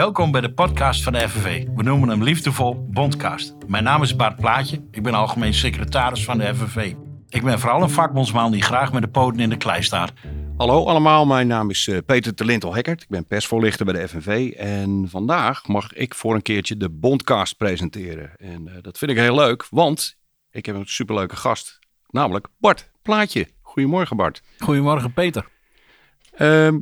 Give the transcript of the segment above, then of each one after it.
Welkom bij de podcast van de FNV. We noemen hem liefdevol Bondcast. Mijn naam is Bart Plaatje. Ik ben algemeen secretaris van de FNV. Ik ben vooral een vakbondsman die graag met de poten in de klei staat. Hallo allemaal, mijn naam is eh, Peter Telintel Hekkert. Ik ben persvoorlichter bij de FNV. En vandaag mag ik voor een keertje de Bondcast presenteren. En eh, dat vind ik heel leuk, want ik heb een superleuke gast. Namelijk Bart Plaatje. Goedemorgen Bart. Goedemorgen Peter. Ehm,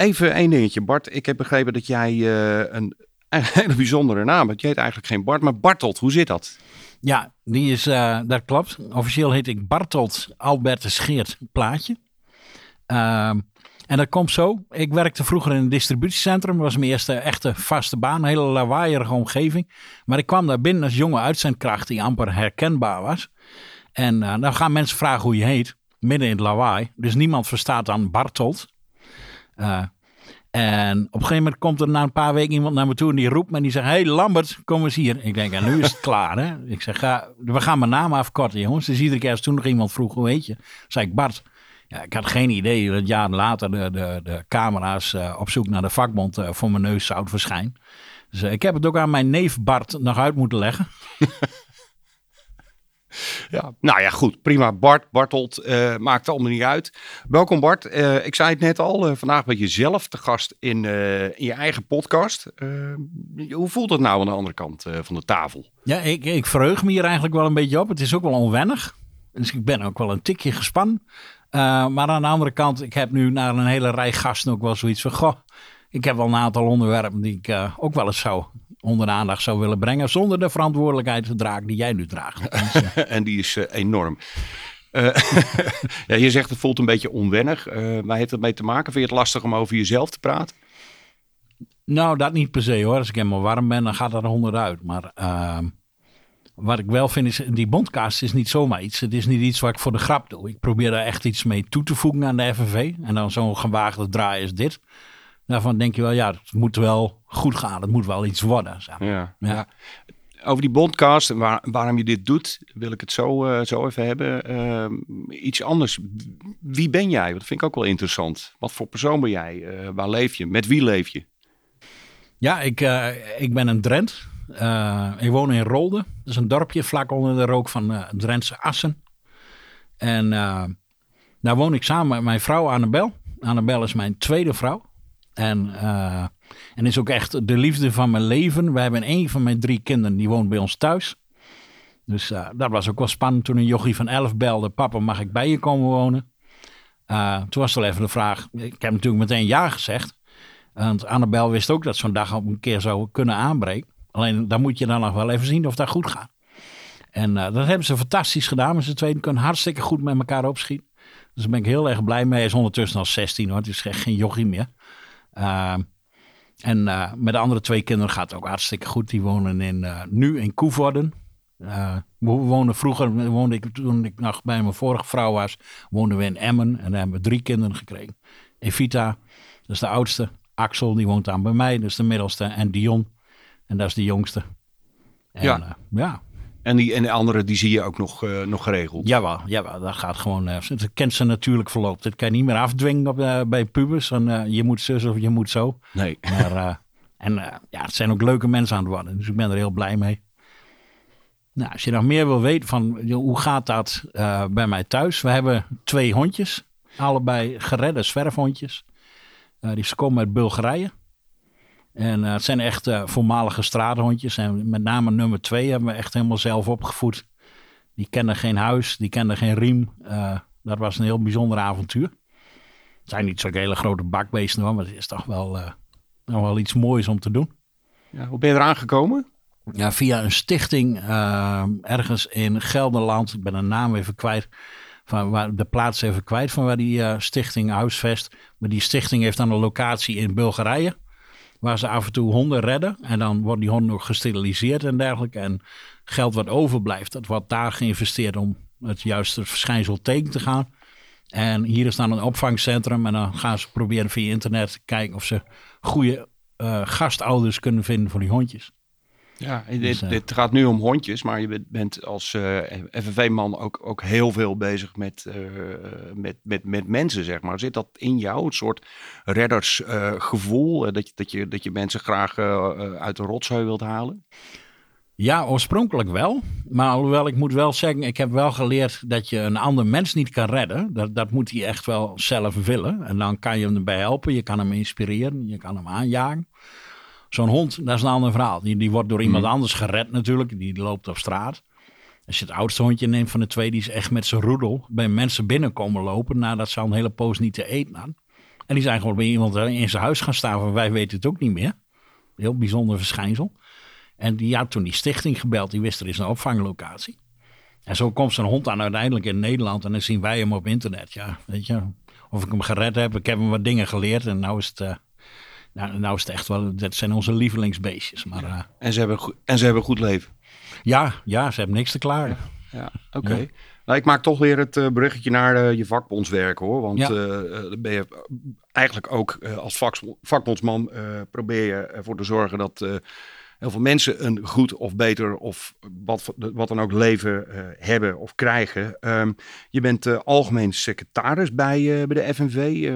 even één dingetje Bart. Ik heb begrepen dat jij eh, een, een hele bijzondere naam hebt. Je heet eigenlijk geen Bart, maar Bartolt. Hoe zit dat? Ja, die is, eh, dat klopt. Officieel heet ik Bartolt Albertus Geert Plaatje. Ehm, en dat komt zo. Ik werkte vroeger in een distributiecentrum. Dat was mijn eerste echte vaste baan. Een hele lawaaierige omgeving. Maar ik kwam daar binnen als jonge uitzendkracht die amper herkenbaar was. En uh, dan gaan mensen vragen hoe je heet. Midden in het lawaai. Dus niemand verstaat dan Bartolt. Uh, en op een gegeven moment komt er na een paar weken iemand naar me toe en die roept me en die zegt: Hey Lambert, kom eens hier. Ik denk, en nu is het klaar. Hè? Ik zeg: ga, We gaan mijn naam afkorten, jongens. Dus iedere keer als toen nog iemand vroeg: Hoe je? zei ik: Bart. Ja, ik had geen idee dat jaren later de, de, de camera's uh, op zoek naar de vakbond uh, voor mijn neus zouden verschijnen. Dus ik heb het ook aan mijn neef Bart nog uit moeten leggen. Ja, nou ja, goed. Prima. Bart, Bartolt, uh, maakt allemaal niet uit. Welkom Bart. Uh, ik zei het net al, uh, vandaag ben je zelf te gast in, in je eigen podcast. hoe voelt het nou aan de andere kant van de tafel? Ja, ik, ik verheug me hier eigenlijk wel een beetje op. Het is ook wel onwennig. Dus ik ben ook wel een tikje gespannen. maar aan de andere kant, ik heb nu naar een hele rij gasten ook wel zoiets van... Goh, ik heb wel een aantal onderwerpen die ik ook wel eens zou onder de aandacht zou willen brengen. zonder de verantwoordelijkheid te dragen die jij nu draagt. en die is uh, enorm. Uh, ja, je zegt het voelt een beetje onwennig. Waar heeft het mee te maken? Vind je het lastig om over jezelf te praten? Nou, dat niet per se hoor. Als ik helemaal warm ben, dan gaat dat er onderuit. Maar ehm, wat ik wel vind is, die bondcast is niet zomaar iets. Het is niet iets wat ik voor de grap doe. Ik probeer daar echt iets mee toe te voegen aan de FNV. En dan zo'n gewaagde draai is dit. Daarvan denk je wel, ja, het moet wel goed gaan. Het moet wel iets worden. Ja, ja. Over die bondcast en waar, waarom je dit doet, wil ik het zo, uh, zo even hebben. Uh, iets anders. Wie ben jij? Dat vind ik ook wel interessant. Wat voor persoon ben jij? Uh, waar leef je? Met wie leef je? Ja, ik, uh, ik ben een Drent. ik woon in Rolde. Dat is een dorpje vlak onder de rook van Drentse Assen. En daar woon ik samen met mijn vrouw Annabel. Annabel is mijn tweede vrouw. En, uh, en is ook echt de liefde van mijn leven. We hebben een van mijn drie kinderen, die woont bij ons thuis. Dus uh, dat was ook wel spannend toen een jochie van elf belde. Papa, mag ik bij je komen wonen? Uh, toen was er even de vraag. Ik heb natuurlijk meteen ja gezegd. Want Annabel wist ook dat zo'n dag op een keer zou kunnen aanbreken. Alleen dan moet je dan nog wel even zien of dat goed gaat. En dat hebben ze fantastisch gedaan. Ze tweeën kunnen hartstikke goed met elkaar opschieten. Dus daar ben ik heel erg blij mee. Hij is ondertussen al 16 hoor. Het is echt geen jochie meer. Uh, en uh, met de andere twee kinderen gaat het ook hartstikke goed. Die wonen in, uh, nu in Koevoorden. we wonen vroeger, woonde ik, toen ik nog bij mijn vorige vrouw was, woonden we in Emmen. En daar hebben we drie kinderen gekregen. Evita, dat is de oudste. Axel, die woont aan bij mij, dat is de middelste. En Dion, en dat is de jongste. En, ja. ja. En, die, en de andere, die zie je ook nog, uh, nog geregeld? Jawel, jawel, dat gaat gewoon. Uh, dat kent ze natuurlijk verloopt. Dat kan je niet meer afdwingen op, uh, bij pubers. Van, je moet zus of je moet zo. Nee. Maar, en ja, het zijn ook leuke mensen aan het worden. Dus ik ben er heel blij mee. Nou, als je nog meer wil weten van hoe gaat dat bij mij thuis. We hebben twee hondjes. Allebei geredde zwerfhondjes. die komen uit Bulgarije. En uh, het zijn echt uh, voormalige straathondjes. En met name nummer twee hebben we echt helemaal zelf opgevoed. Die kenden geen huis, die kenden geen riem. Uh, dat was een heel bijzonder avontuur. Het zijn niet zo'n hele grote bakbeesten hoor, maar het is toch wel, nog wel iets moois om te doen. Ja, hoe ben je eraan gekomen? Ja, via een stichting ergens in Gelderland. Ik ben de naam even kwijt. Van waar, de plaats even kwijt van waar die stichting huisvest. Maar die stichting heeft dan een locatie in Bulgarije waar ze af en toe honden redden. En dan worden die honden ook gesteriliseerd en dergelijke. En geld wat overblijft, dat wordt daar geïnvesteerd om het juiste verschijnsel tegen te gaan. En hier is dan een opvangcentrum en dan gaan ze proberen via internet te kijken of ze goede uh, gastouders kunnen vinden voor die hondjes. Ja, dit, dus, dit, gaat nu om hondjes, maar je bent als uh, FNV-man ook, ook heel veel bezig met, met, met, met mensen, zeg maar. Zit dat in jou, een soort reddersgevoel, dat, je, dat, je, dat je mensen graag uit de rotzooi wilt halen? Ja, oorspronkelijk wel. Maar alhoewel ik moet wel zeggen, ik heb wel geleerd dat je een ander mens niet kan redden. Dat, dat moet hij echt wel zelf willen. En dan kan je hem erbij helpen, je kan hem inspireren, je kan hem aanjagen. Zo'n hond, dat is een ander verhaal. Die, die wordt door iemand hmm. anders gered natuurlijk, die loopt op straat. Als je het oudste hondje neemt van de twee, die is echt met zijn roedel bij mensen binnenkomen lopen nadat ze al een hele poos niet te eten hadden. En die zijn gewoon bij iemand in zijn huis gaan staan van wij weten het ook niet meer. Heel bijzonder verschijnsel. En die had toen die stichting gebeld. Die wist er is een opvanglocatie. En zo komt zijn hond dan uiteindelijk in Nederland. En dan zien wij hem op internet. Ja, weet je. Of ik hem gered heb. Ik heb hem wat dingen geleerd. En nou is het... Uh, nou, nou is het echt wel... Dat zijn onze lievelingsbeestjes. Maar, uh, en, ze hebben, en ze hebben goed leven. Ja, ja, ze hebben niks te klagen. Ja, oké. Nou, ik maak toch weer het uh, bruggetje naar je vakbondswerk hoor. Want ja. ben je eigenlijk ook als vakbondsman probeer je ervoor te zorgen dat heel veel mensen een goed of beter of wat, wat dan ook leven hebben of krijgen. Um, je bent algemeen secretaris bij, bij de FNV.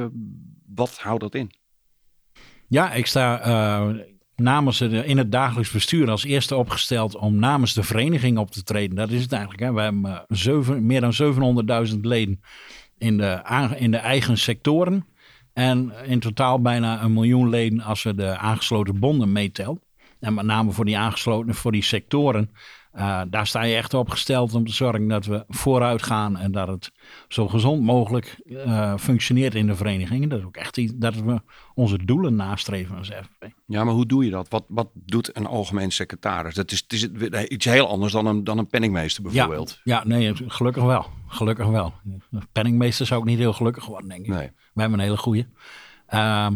wat houdt dat in? Ja, ik sta namens het, in het dagelijks bestuur als eerste opgesteld om namens de vereniging op te treden. Dat is het eigenlijk. Hè. We hebben zeven, meer dan 700.000 leden in de, in de eigen sectoren. En in totaal bijna een miljoen leden als we de aangesloten bonden meetelt. En met name voor die aangesloten, voor die sectoren. Uh, daar sta je echt op gesteld om te zorgen dat we vooruit gaan en dat het zo gezond mogelijk uh, functioneert in de verenigingen. Dat is ook echt iets, dat we onze doelen nastreven als FNV. Ja, maar hoe doe je dat? Wat, wat doet een algemeen secretaris? Dat is, het is iets heel anders dan een, dan een penningmeester bijvoorbeeld. Ja, ja, nee, gelukkig wel. Gelukkig wel. Penningmeester zou ik niet heel gelukkig worden, denk ik. Nee. We hebben een hele goede. Uh,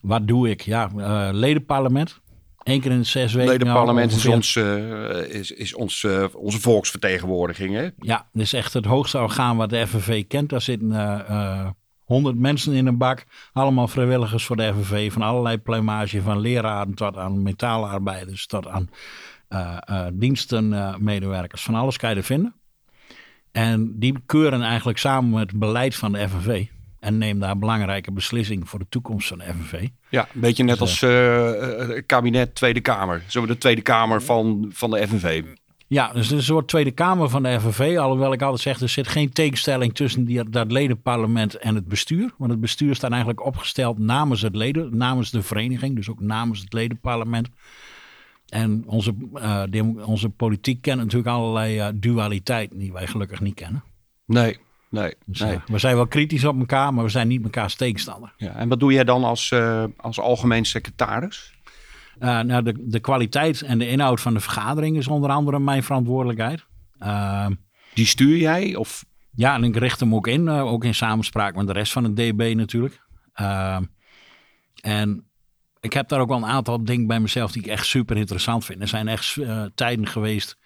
wat doe ik? Ja, ledenparlement. Eén keer in de zes weken. Ledenparlement is, ons, uh, is, is ons, uh, onze volksvertegenwoordiging. Hè? Ja, dat is echt het hoogste orgaan wat de FNV kent. Daar zitten uh, honderd mensen in een bak. Allemaal vrijwilligers voor de FNV. Van allerlei plumage. Van leraren tot aan metaalarbeiders. Tot aan dienstenmedewerkers. van alles kan je er vinden. En die keuren eigenlijk samen met het beleid van de FNV. En neem daar belangrijke beslissingen voor de toekomst van de FNV. Ja, een beetje net dus, als uh, kabinet Tweede Kamer. Zo de Tweede Kamer van, van de FNV. Ja, dus een soort Tweede Kamer van de FNV. Alhoewel ik altijd zeg, er zit geen tegenstelling tussen die, dat ledenparlement en het bestuur. Want het bestuur staat eigenlijk opgesteld namens het leden, namens de vereniging. Dus ook namens het ledenparlement. En onze, uh, onze politiek kent natuurlijk allerlei uh, dualiteiten die wij gelukkig niet kennen. Nee, Nee, dus, nee. we zijn wel kritisch op elkaar, maar we zijn niet elkaar tegenstander. Ja, en wat doe jij dan als, uh, als algemeen secretaris? Uh, nou, de, de kwaliteit en de inhoud van de vergadering is onder andere mijn verantwoordelijkheid. Uh, Die stuur jij? Of? Ja, en ik richt hem ook in, ook in samenspraak met de rest van het DB natuurlijk. en ik heb daar ook wel een aantal dingen bij mezelf die ik echt super interessant vind. Er zijn echt tijden geweest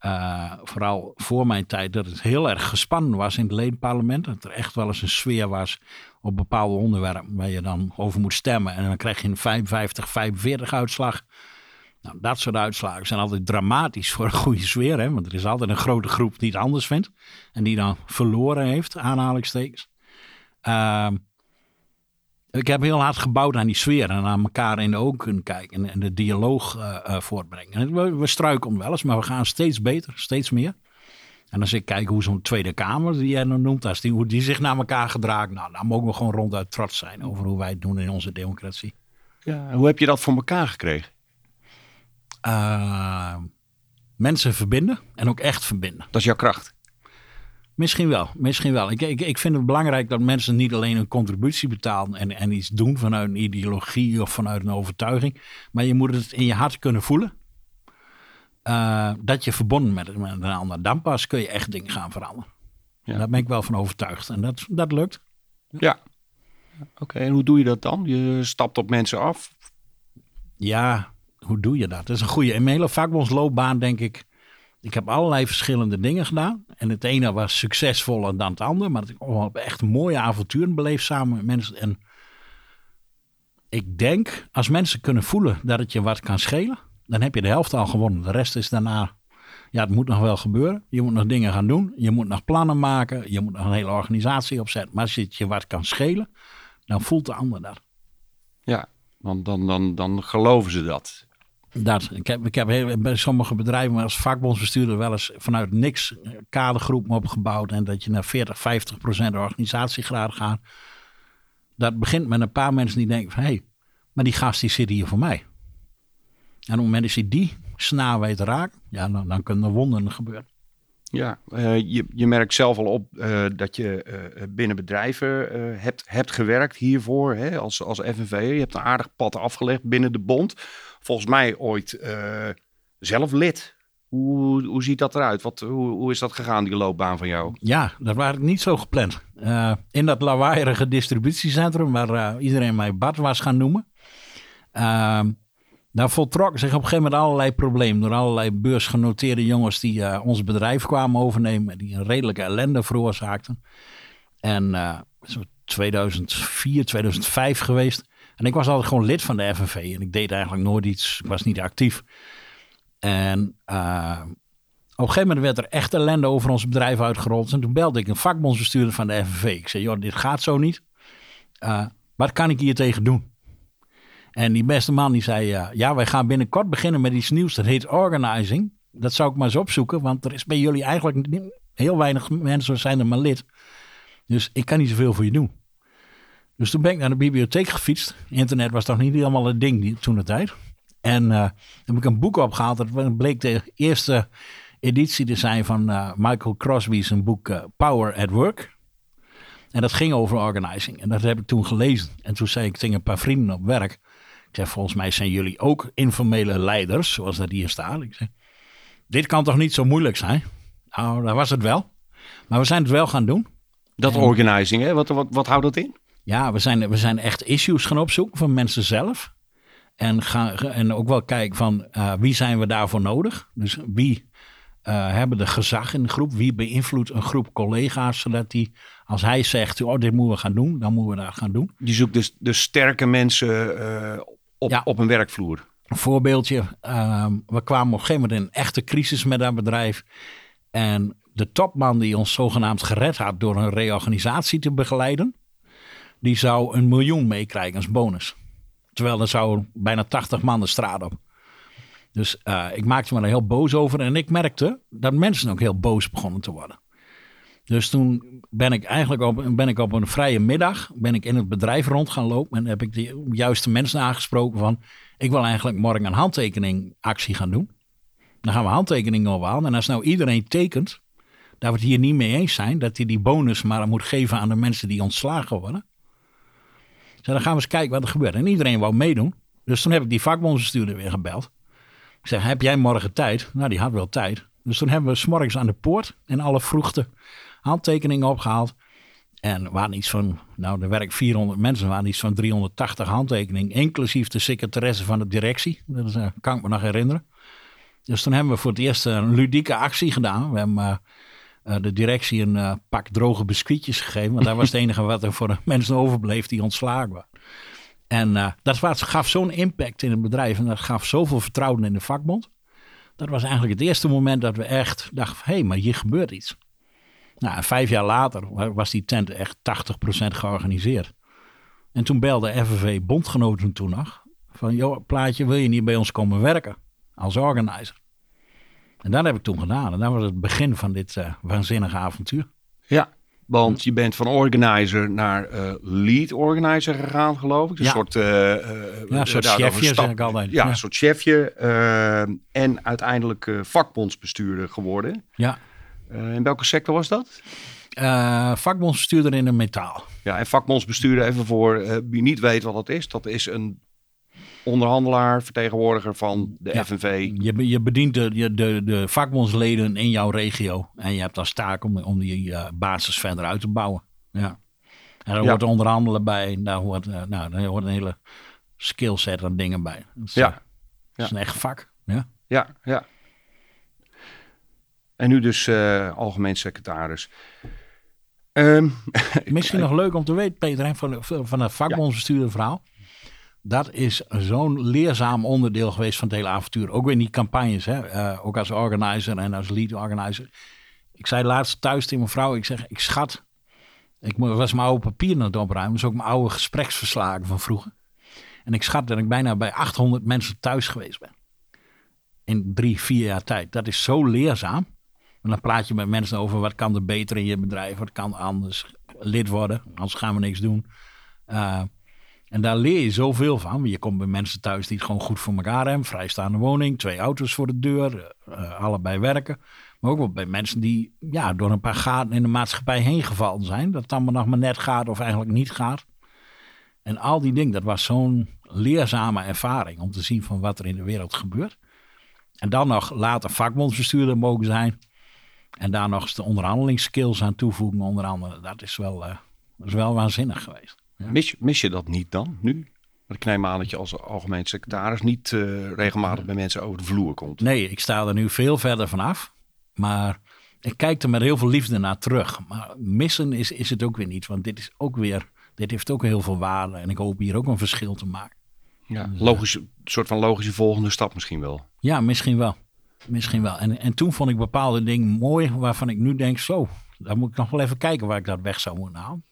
uh, vooral voor mijn tijd, dat het heel erg gespannen was in het ledenparlement. Dat er echt wel eens een sfeer was op bepaalde onderwerpen waar je dan over moet stemmen. En dan krijg je een 55, 45 uitslag. Nou, dat soort uitslagen zijn altijd dramatisch voor een goede sfeer. Hè? Want er is altijd een grote groep die het anders vindt. En die dan verloren heeft, aanhalingstekens. Uh, ik heb heel hard gebouwd aan die sfeer en aan elkaar in de ogen kunnen kijken en de dialoog uh, uh, voortbrengen. We, we struiken wel eens, maar we gaan steeds beter, steeds meer. En als ik kijk hoe zo'n Tweede Kamer, die jij nou noemt, als die, hoe die zich naar elkaar gedraagt, nou, dan mogen we gewoon ronduit trots zijn over hoe wij het doen in onze democratie. Ja, hoe heb je dat voor elkaar gekregen? Uh, mensen verbinden en ook echt verbinden. Dat is jouw kracht? Misschien wel, misschien wel. Ik, ik, ik vind het belangrijk dat mensen niet alleen een contributie betalen en, en iets doen vanuit een ideologie of vanuit een overtuiging. Maar je moet het in je hart kunnen voelen. Uh, dat je verbonden met, met een ander. Dan pas kun je echt dingen gaan veranderen. Ja. Daar ben ik wel van overtuigd. En dat, dat lukt. Ja. Oké, en hoe doe je dat dan? Je stapt op mensen af? Ja, hoe doe je dat? Dat is een goede. In mijn hele vakbondsloopbaan denk ik ik heb allerlei verschillende dingen gedaan. En het ene was succesvoller dan het andere. Maar ik heb echt mooie avonturen beleefd samen met mensen. En ik denk, als mensen kunnen voelen dat het je wat kan schelen. dan heb je de helft al gewonnen. De rest is daarna, ja, het moet nog wel gebeuren. Je moet nog dingen gaan doen. Je moet nog plannen maken. Je moet nog een hele organisatie opzetten. Maar als het je wat kan schelen, dan voelt de ander dat. Ja, want dan, dan, dan geloven ze dat. Dat, ik heb, ik heb bij sommige bedrijven als vakbondsbestuurder wel eens vanuit niks kadergroepen opgebouwd. En dat je naar 40, 50 procent organisatiegraad gaat. Dat begint met een paar mensen die denken van hé, hey, maar die gast die zit hier voor mij. En op het moment dat je die snaar weet raken, ja, dan, dan kunnen er wonderen gebeuren. Ja, uh, je, je merkt zelf al op uh, dat je uh, binnen bedrijven hebt, hebt gewerkt hiervoor hè, als, als FNV. Je hebt een aardig pad afgelegd binnen de bond. Volgens mij ooit zelf lid. Hoe, hoe ziet dat eruit? Wat, hoe, hoe is dat gegaan, die loopbaan van jou? Ja, dat was niet zo gepland. in dat lawaaierige distributiecentrum waar iedereen mij Bart was gaan noemen. Ehm, daar voltrokken zich op een gegeven moment allerlei problemen. Door allerlei beursgenoteerde jongens die ons bedrijf kwamen overnemen. Die een redelijke ellende veroorzaakten. En uh, 2004, 2005 geweest. En ik was altijd gewoon lid van de FNV. En ik deed eigenlijk nooit iets. Ik was niet actief. En uh, op een gegeven moment werd er echt ellende over ons bedrijf uitgerold. En toen belde ik een vakbondsbestuurder van de FNV. Ik zei, joh, dit gaat zo niet. Uh, wat kan ik hier tegen doen? En die beste man die zei, uh, ja, wij gaan binnenkort beginnen met iets nieuws. Dat heet organizing. Dat zou ik maar eens opzoeken, want er is bij jullie eigenlijk heel weinig mensen zijn er maar lid. Dus ik kan niet zoveel voor je doen. Dus toen ben ik naar de bibliotheek gefietst. Internet was toch niet helemaal het ding toen de tijd. En uh, heb ik een boek opgehaald. Dat bleek de eerste editie te zijn van uh, Michael Crosby's een boek uh, Power at Work. En dat ging over organizing. En dat heb ik toen gelezen. En toen zei ik tegen een paar vrienden op werk zeg, volgens mij zijn jullie ook informele leiders, zoals dat hier staat. Ik zeg, dit kan toch niet zo moeilijk zijn? Nou, dat was het wel. Maar we zijn het wel gaan doen. Dat en, organizing, hè? Wat, wat, wat houdt dat in? Ja, we zijn, we zijn echt issues gaan opzoeken van mensen zelf. En, gaan, en ook wel kijken van uh, wie zijn we daarvoor nodig? Dus wie uh, hebben de gezag in de groep? Wie beïnvloedt een groep collega's zodat die, als hij zegt, oh, dit moeten we gaan doen, dan moeten we dat gaan doen. Je zoekt dus, dus sterke mensen uh, op, ja. op een werkvloer. Een voorbeeldje. Uh, we kwamen op een gegeven moment in een echte crisis met dat bedrijf. En de topman die ons zogenaamd gered had door een reorganisatie te begeleiden, die zou een miljoen meekrijgen als bonus. Terwijl er zou bijna 80 man de straat op. Dus uh, ik maakte me er heel boos over. En ik merkte dat mensen ook heel boos begonnen te worden. Dus toen ben ik eigenlijk op, ben ik op een vrije middag ben ik in het bedrijf rond gaan lopen. En heb ik de juiste mensen aangesproken van... ik wil eigenlijk morgen een handtekeningactie gaan doen. Dan gaan we handtekeningen ophalen. En als nou iedereen tekent dat we het hier niet mee eens zijn... dat hij die bonus maar moet geven aan de mensen die ontslagen worden... dan gaan we eens kijken wat er gebeurt. En iedereen wou meedoen. Dus toen heb ik die vakbondsbestuurder weer gebeld. Ik zeg, heb jij morgen tijd? Nou, die had wel tijd. Dus toen hebben we s'morgens aan de poort in alle vroegte handtekeningen opgehaald. En waren iets van, nou, er werken 400 mensen, waren iets van 380 handtekeningen, inclusief de secretaresse van de directie. Dat uh, kan ik me nog herinneren. Dus toen hebben we voor het eerst een ludieke actie gedaan. We hebben uh, de directie een uh, pak droge biscuitjes gegeven, want dat was het enige wat er voor de mensen overbleef die ontslagen waren. En dat was, gaf zo'n impact in het bedrijf en dat gaf zoveel vertrouwen in de vakbond. Dat was eigenlijk het eerste moment dat we echt dachten: hé, hey, maar hier gebeurt iets. Nou, vijf jaar later was die tent echt 80% georganiseerd. En toen belde FNV Bondgenoten toen nog. Van, joh, plaatje, wil je niet bij ons komen werken? Als organizer. En dat heb ik toen gedaan. En dat was het begin van dit uh, waanzinnige avontuur. Ja, want je bent van organizer naar uh, lead organizer gegaan, geloof ik. Een ja. soort, uh, ja, soort chefje, zeg ik altijd. Ja, ja. een soort chefje. en uiteindelijk vakbondsbestuurder geworden. Ja. In welke sector was dat? Uh, vakbondsbestuurder in een metaal. Ja, en vakbondsbestuurder, even voor uh, wie niet weet wat dat is. Dat is een onderhandelaar, vertegenwoordiger van de ja, FNV. Je, je bedient de, de, de, de vakbondsleden in jouw regio. En je hebt als taak om, om die uh, basis verder uit te bouwen. Ja. En daar ja. hoort onderhandelen bij. Daar hoort, uh, nou, daar hoort een hele skillset aan dingen bij. Dat is, ja. Dat is een echt vak. Ja, ja. ja. En nu dus uh, algemeen secretaris. Um, Misschien nog leuk om te weten, Peter, van, van een vakbondsbestuurder verhaal. Dat is zo'n leerzaam onderdeel geweest van het hele avontuur. Ook in die campagnes, hè? Eh, ook als organizer en als lead organizer. Ik zei laatst thuis tegen mijn vrouw, ik zeg, ik schat, ik was mijn oude papier aan het opruimen, dus ook mijn oude gespreksverslagen van vroeger. En ik schat dat ik bijna bij 800 mensen thuis geweest ben. In drie, vier jaar tijd. Dat is zo leerzaam. En dan praat je met mensen over wat kan er beter in je bedrijf, wat kan anders lid worden, anders gaan we niks doen. Uh, en daar leer je zoveel van. Je komt bij mensen thuis die het gewoon goed voor elkaar hebben. Vrijstaande woning, twee auto's voor de deur, uh, allebei werken. Maar ook wel bij mensen die ja, door een paar gaten in de maatschappij heen gevallen zijn. Dat het allemaal nog maar net gaat of eigenlijk niet gaat. En al die dingen, dat was zo'n leerzame ervaring om te zien van wat er in de wereld gebeurt. En dan nog later vakbondsbestuurder mogen zijn. En daar nog eens de onderhandelingsskills aan toevoegen, onder andere. Dat is wel, uh, dat is wel waanzinnig geweest. Mis, mis je dat niet dan, nu? Ik neem aan dat je als algemeen secretaris niet uh, regelmatig bij mensen over de vloer komt. Nee, ik sta er nu veel verder vanaf. Maar ik kijk er met heel veel liefde naar terug. Maar missen is, is het ook weer niet. Want dit is ook weer, dit heeft ook heel veel waarde. En ik hoop hier ook een verschil te maken. Ja, dus, logisch, een soort van logische volgende stap misschien wel. Ja, misschien wel. Misschien wel. En, en toen vond ik bepaalde dingen mooi waarvan ik nu denk, zo, daar moet ik nog wel even kijken waar ik dat weg zou moeten halen.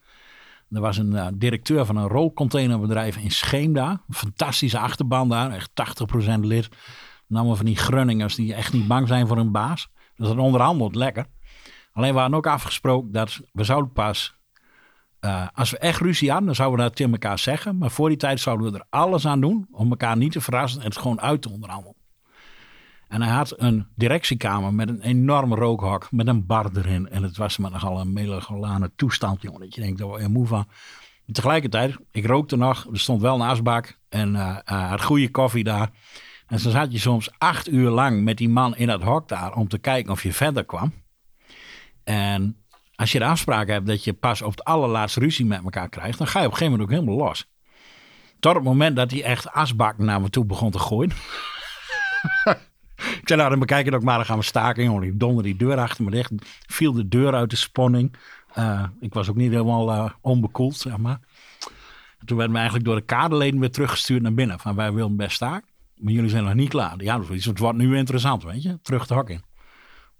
Er was een uh, directeur van een rolcontainerbedrijf in Scheemda. Een fantastische achterban daar, echt 80% lid. Namen van die Grunningers die echt niet bang zijn voor hun baas. Dus dat onderhandelt lekker. Alleen we hadden ook afgesproken dat we zouden pas... Uh, als we echt ruzie hadden, dan zouden we dat tegen elkaar zeggen. Maar voor die tijd zouden we er alles aan doen om elkaar niet te verrassen en het gewoon uit te onderhandelen. En hij had een directiekamer met een enorm rookhok, met een bar erin. En het was maar nogal een melancholiane toestand, jongen. Dat je denkt, daar word je moe van. En tegelijkertijd, ik rookte nog, er stond wel een asbak en uh, had goede koffie daar. En zo zat je soms acht uur lang met die man in dat hok daar om te kijken of je verder kwam. En als je de afspraak hebt dat je pas op het allerlaatste ruzie met elkaar krijgt, dan ga je op een gegeven moment ook helemaal los. Tot het moment dat hij echt asbak naar me toe begon te gooien. Ik zei, nou, dan bekijken dat ook maar, dan gaan we staken. Jongen, ik donder die deur achter me dicht. Viel de deur uit de spanning. Uh, ik was ook niet helemaal uh, onbekoeld, zeg maar. En toen werden we eigenlijk door de kaderleden weer teruggestuurd naar binnen. Van, wij willen best staken, maar jullie zijn nog niet klaar. Ja, dus het wordt nu interessant, weet je. Terug de hok in.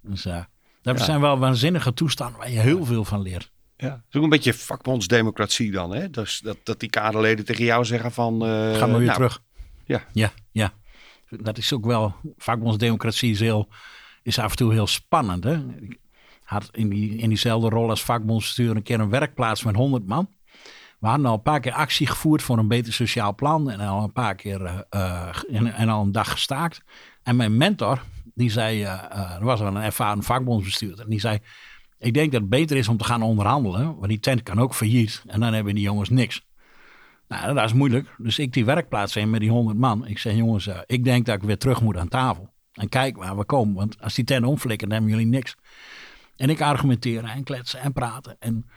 Dus uh, dat ja. zijn wel waanzinnige toestanden waar je heel veel van leert. Ja, het is ook een beetje vakbondsdemocratie dan, hè? Dus dat, dat die kaderleden tegen jou zeggen van... Ga maar weer nou, terug. Ja. Ja, ja dat is ook wel, vakbondsdemocratie is, heel, is af en toe heel spannend. Hè? Ik had in, die, in diezelfde rol als vakbondsbestuur een keer een werkplaats met 100 man. We hadden al een paar keer actie gevoerd voor een beter sociaal plan en al een paar keer uh, en, en, al een dag gestaakt. En mijn mentor, die zei, uh, er was een ervaren vakbondsbestuurder, en die zei, ik denk dat het beter is om te gaan onderhandelen, want die tent kan ook failliet en dan hebben die jongens niks. Nou, dat is moeilijk. Dus ik die werkplaats in met die honderd man. Ik zeg, jongens, uh, ik denk dat ik weer terug moet aan tafel. En kijk waar we komen. Want als die tent omflikken, dan hebben jullie niks. En ik argumenteren en kletsen en praten. En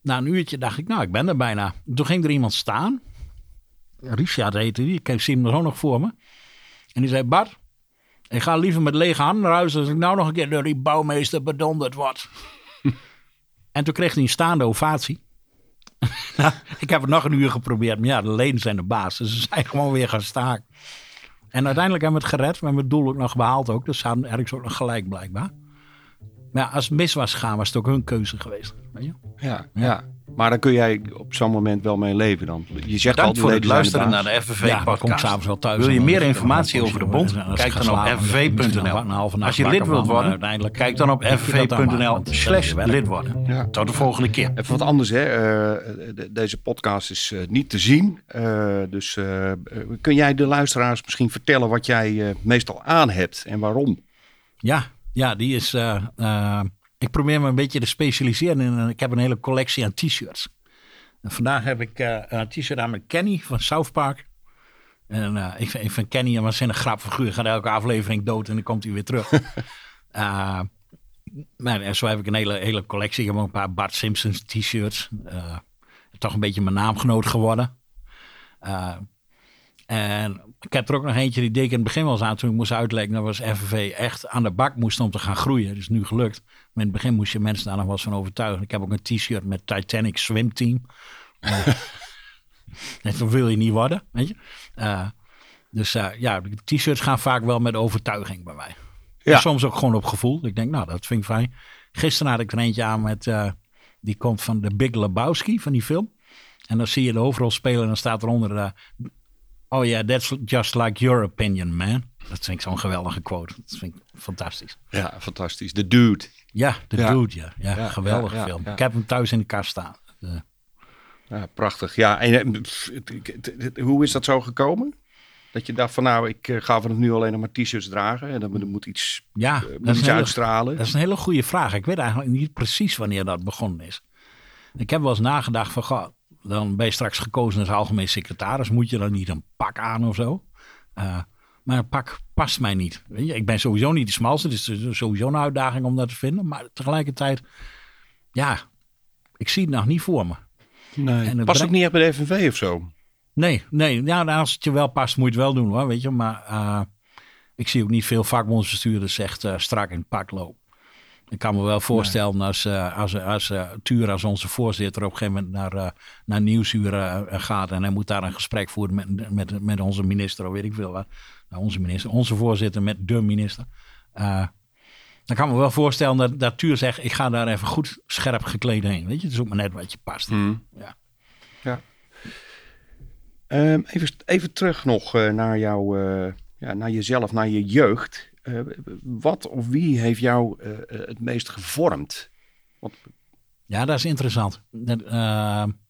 na een uurtje dacht ik, nou, ik ben er bijna. Toen ging er iemand staan. Richard heette die. Ik zie hem er ook nog voor me. En die zei, Bart, ik ga liever met lege handen naar huis... als ik nou nog een keer door die bouwmeester bedonderd word. en toen kreeg hij een staande ovatie. nou, ik heb het nog een uur geprobeerd, maar ja, de leden zijn de baas. Dus ze zijn gewoon weer gaan staken. En uiteindelijk hebben we het gered. We hebben het doel ook nog behaald ook. Dus ze hadden ergens ook nog gelijk blijkbaar. Maar ja, als het mis was gegaan, was het ook hun keuze geweest. Weet je? Ja, ja. Maar dan kun jij op zo'n moment wel mee leven dan. Je zegt Bedankt al voor het luisteren naar de FNV-podcast. Ja, wel thuis Wil je meer informatie over de bond? Kijk dan op fnv.nl. Als je lid wilt worden, kijk dan op fnv.nl slash lid worden. Ja. Tot de volgende keer. Even wat anders, hè. Uh, de, deze podcast is uh, niet te zien. Uh, dus kun jij de luisteraars misschien vertellen wat jij meestal aan hebt en waarom? Ja, ja die is ik probeer me een beetje te specialiseren. In, ik heb een hele collectie aan t-shirts. vandaag heb ik uh, een t-shirt aan met Kenny van South Park. En ik, vind, ik vind Kenny een waanzinnig grapfiguur. Gaat elke aflevering dood en dan komt hij weer terug. maar zo heb ik een hele, hele collectie. Ik heb ook een paar Bart Simpsons t-shirts. toch een beetje mijn naamgenoot geworden. en ik heb er ook nog eentje die deed ik in het begin wel eens aan toen ik moest uitleggen. Dat was FNV echt aan de bak moest om te gaan groeien. Dat is nu gelukt. Maar in het begin moest je mensen daar nog wel van overtuigen. Ik heb ook een t-shirt met Titanic Swim Team. dat wil je niet worden, weet je. Uh, dus uh, ja, t-shirts gaan vaak wel met overtuiging bij mij. Ja. Soms ook gewoon op gevoel. Ik denk, nou, dat vind ik fijn. Gisteren had ik er eentje aan met, uh, die komt van de Big Lebowski, van die film. En dan zie je de hoofdrolspeler en dan staat eronder, oh ja, yeah, that's just like your opinion, man. Dat vind ik zo'n geweldige quote. Dat vind ik fantastisch. Ja, fantastisch. De Dude. Ja, de Dude, ja. Ja, ja geweldige film. Ik heb hem thuis in de kast staan. Ja, prachtig. Ja, en hoe is dat zo gekomen? Dat je dacht van nou, ik eh, ga vanaf nu alleen nog maar t-shirts dragen. En dan moet iets, ja, uh, moet iets uitstralen. Dat is een hele goede vraag. Ik weet eigenlijk niet precies wanneer dat begonnen is. Ik heb wel eens nagedacht van, goh, dan ben je straks gekozen als algemeen secretaris. Moet je dan niet een pak aan of zo? Uh, maar een pak past mij niet. Weet je? Ik ben sowieso niet de smalste. Het is sowieso een uitdaging om dat te vinden. Maar tegelijkertijd, ja, ik zie het nog niet voor me. Nee, en past ook niet echt bij de FNV of zo? Nee, nee. Ja, nou, als het je wel past, moet je het wel doen hoor. Weet je, maar uh, ik zie ook niet veel vakbondsbestuurders zegt uh, strak in het pak lopen. Ik kan me wel voorstellen als, uh, als, als uh, Tuur, als onze voorzitter, op een gegeven moment naar, naar Nieuwsuur gaat en hij moet daar een gesprek voeren met, met, met onze minister of weet ik veel wat. Nou, onze minister, onze voorzitter met de minister. dan kan me wel voorstellen dat, dat Tuur zegt, ik ga daar even goed scherp gekleed heen. Weet je, het is ook maar net wat je past. Mm. Ja. ja. Um, even, even terug nog uh, naar, jou, uh, ja, naar jezelf, naar je jeugd. Uh, wat of wie heeft jou het meest gevormd? Wat... Ja, dat is interessant.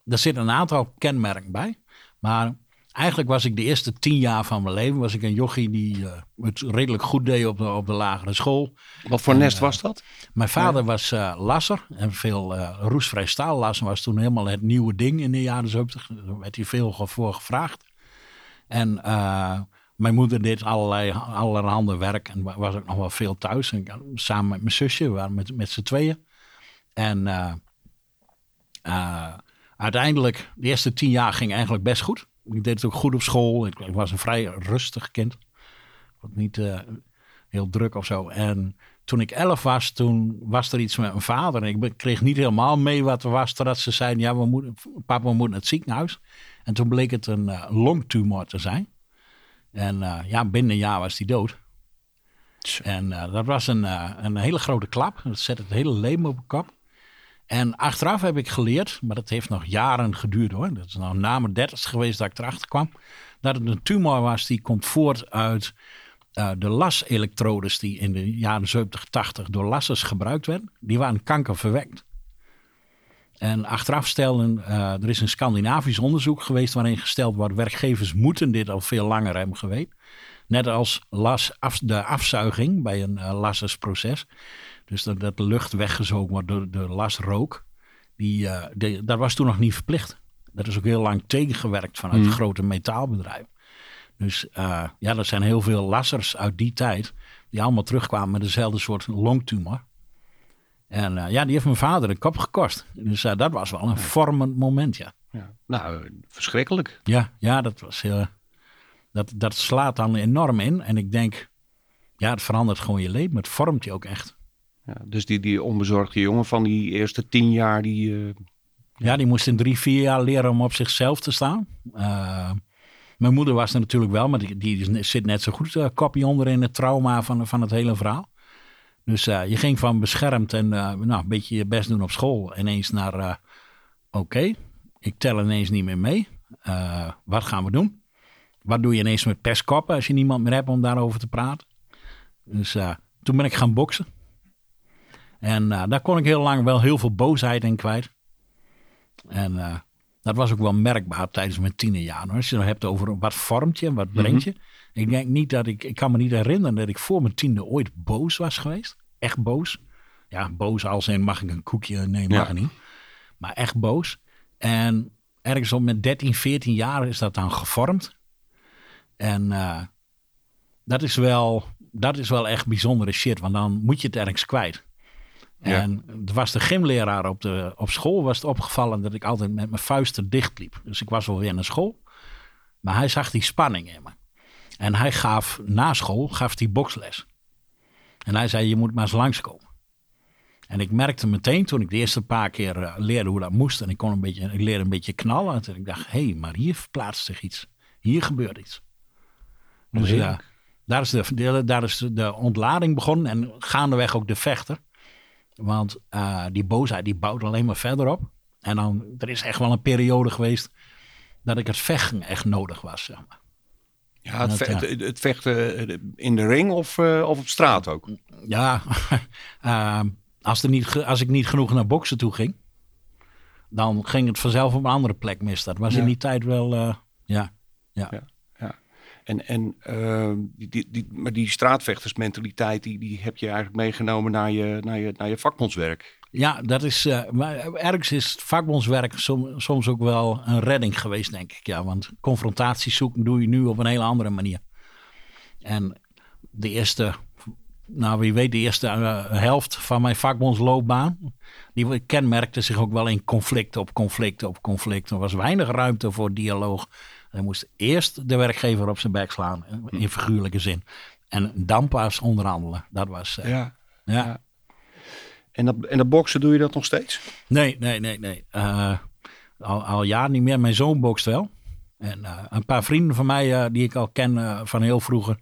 Er zit een aantal kenmerken bij. Maar eigenlijk was ik de eerste tien jaar van mijn leven was ik een jochie die het redelijk goed deed op de, op de lagere school. Wat voor nest was dat? Mijn vader was lasser en veel roestvrij staal lassen was toen helemaal het nieuwe ding in de jaren 70. Daar werd hij veel voor gevraagd. En mijn moeder deed allerlei allerhande werk en was ook nog wel veel thuis. En, samen met mijn zusje, we waren met, met z'n tweeën. En uiteindelijk, de eerste tien jaar ging eigenlijk best goed ik deed het ook goed op school. Ik, was een vrij rustig kind. Ik niet uh, heel druk of zo. En toen ik elf was, toen was er iets met mijn vader. En ik kreeg niet helemaal mee wat er was. Totdat ze zeiden, ja, papa, we moeten naar het ziekenhuis. En toen bleek het een longtumor te zijn. En uh, ja, binnen een jaar was hij dood. En dat was een, een hele grote klap. Dat zette het hele leven op de kop. En achteraf heb ik geleerd, maar dat heeft nog jaren geduurd hoor. Dat is nou na mijn dertigste geweest dat ik erachter kwam. Dat het een tumor was die komt voort uit de laselektrodes die in de jaren 70, 80 door lassers gebruikt werden. Die waren kankerverwekt. En achteraf stelden, uh, er is een Scandinavisch onderzoek geweest waarin gesteld wordt, werkgevers moeten dit al veel langer hebben geweten. Net als las, af, de afzuiging bij een uh, lassersproces. Dus dat, dat de lucht weggezogen wordt door de lasrook. Die, uh, dat was toen nog niet verplicht. Dat is ook heel lang tegengewerkt vanuit mm. grote metaalbedrijven. Dus ja, er zijn heel veel lassers uit die tijd. Die allemaal terugkwamen met dezelfde soort longtumor. En uh, ja, die heeft mijn vader een kop gekost. Dus dat was wel een vormend moment, ja. ja. Nou, verschrikkelijk. Ja, ja dat was heel... Dat, dat slaat dan enorm in. En ik denk, ja, het verandert gewoon je leven. Het vormt je ook echt. Ja, dus die, die onbezorgde jongen van die eerste tien jaar, die... Uh, ja, die moest in drie, vier jaar leren om op zichzelf te staan. Mijn moeder was er natuurlijk wel, maar die, die zit net zo goed kopje onder in het trauma van, van het hele verhaal. Dus je ging van beschermd en nou, een beetje je best doen op school ineens naar... Oké, ik tel ineens niet meer mee. wat gaan we doen? Wat doe je ineens met pestkoppen als je niemand meer hebt om daarover te praten? Dus toen ben ik gaan boksen. En daar kon ik heel lang wel heel veel boosheid in kwijt. En dat was ook wel merkbaar tijdens mijn tienerjaren. Als je het hebt over wat vormt je en wat brengt mhm. je. Ik denk niet dat ik, ik kan me niet herinneren dat ik voor mijn tiende ooit boos was geweest. Echt boos. Ja, boos als in mag ik een koekje? Nee, mag ja. niet. Maar echt boos. En ergens op met 13, 14 jaar is dat dan gevormd. En uh, dat, is wel, dat is wel echt bijzondere shit. Want dan moet je het ergens kwijt. En er was de gymleraar op, de, op school was het opgevallen dat ik altijd met mijn vuisten dichtliep. Dus ik was wel weer naar school. Maar hij zag die spanning in me. En hij gaf na school gaf die boksles. En hij zei, je moet maar eens langskomen. En ik merkte meteen toen ik de eerste paar keer leerde hoe dat moest. En ik, kon een beetje, ik leerde een beetje knallen. En ik dacht, hé, hey, maar hier verplaatst zich iets. Hier gebeurt iets. Dus ja, daar is, de, daar is de ontlading begonnen. En gaandeweg ook de vechter. Want die boosheid die bouwt alleen maar verder op. En dan, er is echt wel een periode geweest dat ik het vechten echt nodig was. Zeg maar. Ja, het, het, vechten eh, in de ring of, uh, of op straat ook? Ja, uh, als, er niet, als ik niet genoeg naar boksen toe ging, dan ging het vanzelf op een andere plek mis. Dat was in die tijd wel, ja, ja. ja. En, en uh, die, die, maar die straatvechtersmentaliteit, die, die heb je eigenlijk meegenomen naar je, naar je, naar je vakbondswerk. Ja, dat is, uh, maar ergens is vakbondswerk soms ook wel een redding geweest, denk ik. Ja, want confrontaties zoeken doe je nu op een hele andere manier. En de eerste, nou wie weet, de eerste uh, helft van mijn vakbondsloopbaan, die kenmerkte zich ook wel in conflict op conflict op conflict. Er was weinig ruimte voor dialoog. Er moest eerst de werkgever op zijn bek slaan, in figuurlijke zin. En dan pas onderhandelen. Dat was. Uh, ja. ja. En dat, en dat boksen doe je dat nog steeds? Nee, nee, nee, nee. Uh, al, al jaar niet meer. Mijn zoon bokst wel. En uh, een paar vrienden van mij uh, die ik al ken van heel vroeger.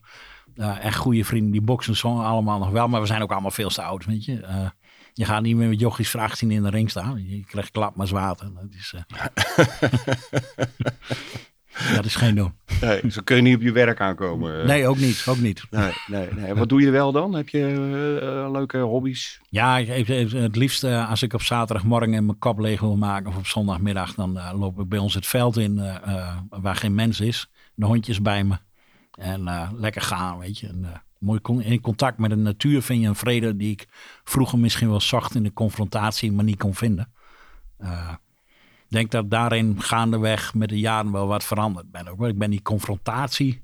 echt goede vrienden, die boksen zo allemaal nog wel. Maar we zijn ook allemaal veel te oud, weet je. je gaat niet meer met jochies vraag in de ring staan. Je krijgt klap maar zwater. Dat is... Dat is geen doen. Nee, zo kun je niet op je werk aankomen. Nee, ook niet. Ook niet. Nee, nee, nee. Wat doe je wel dan? Heb je uh, leuke hobby's? Ja, ik, het liefst uh, als ik op zaterdagmorgen mijn kop leeg wil maken of op zondagmiddag, dan uh, loop ik bij ons het veld in waar geen mens is. De hondjes bij me. En lekker gaan, weet je. En, mooi in contact met de natuur vind je een vrede die ik vroeger misschien wel zocht in de confrontatie, maar niet kon vinden denk dat daarin gaandeweg met de jaren wel wat veranderd ben. Ook, ik ben die confrontatie,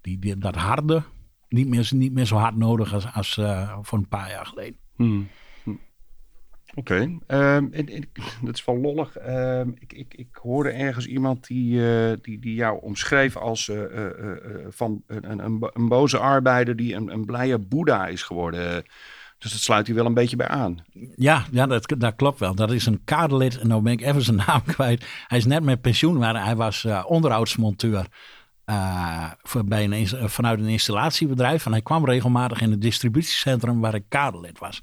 die, dat harde, niet meer, niet meer zo hard nodig als, als uh, voor een paar jaar geleden. Hmm. hmm. Oké, okay. um, dat is wel lollig. Uh, ik, ik, ik hoorde ergens iemand die, uh, die, die jou omschreef als uh, van een, een, een, boze arbeider die een, een blije boeddha is geworden. Dus dat sluit hij wel een beetje bij aan. Ja, ja dat, dat klopt wel. Dat is een kaderlid. En nou ben ik even zijn naam kwijt. Hij is net met pensioen, maar hij was uh, onderhoudsmonteur. Uh, voor, bij een, vanuit een installatiebedrijf. En hij kwam regelmatig in het distributiecentrum waar ik kaderlid was.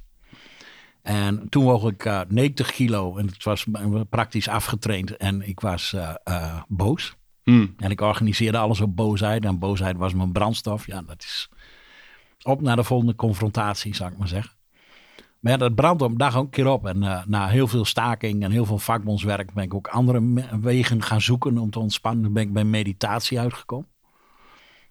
En toen woog ik uh, 90 kilo en het was praktisch afgetraind. En ik was boos. Hmm. En ik organiseerde alles op boosheid. En boosheid was mijn brandstof. Ja, dat is op naar de volgende confrontatie, zou ik maar zeggen. Maar ja, dat brandt op dag ook een keer op. En uh, na heel veel staking en heel veel vakbondswerk ben ik ook andere wegen gaan zoeken om te ontspannen. Dan ben ik bij meditatie uitgekomen.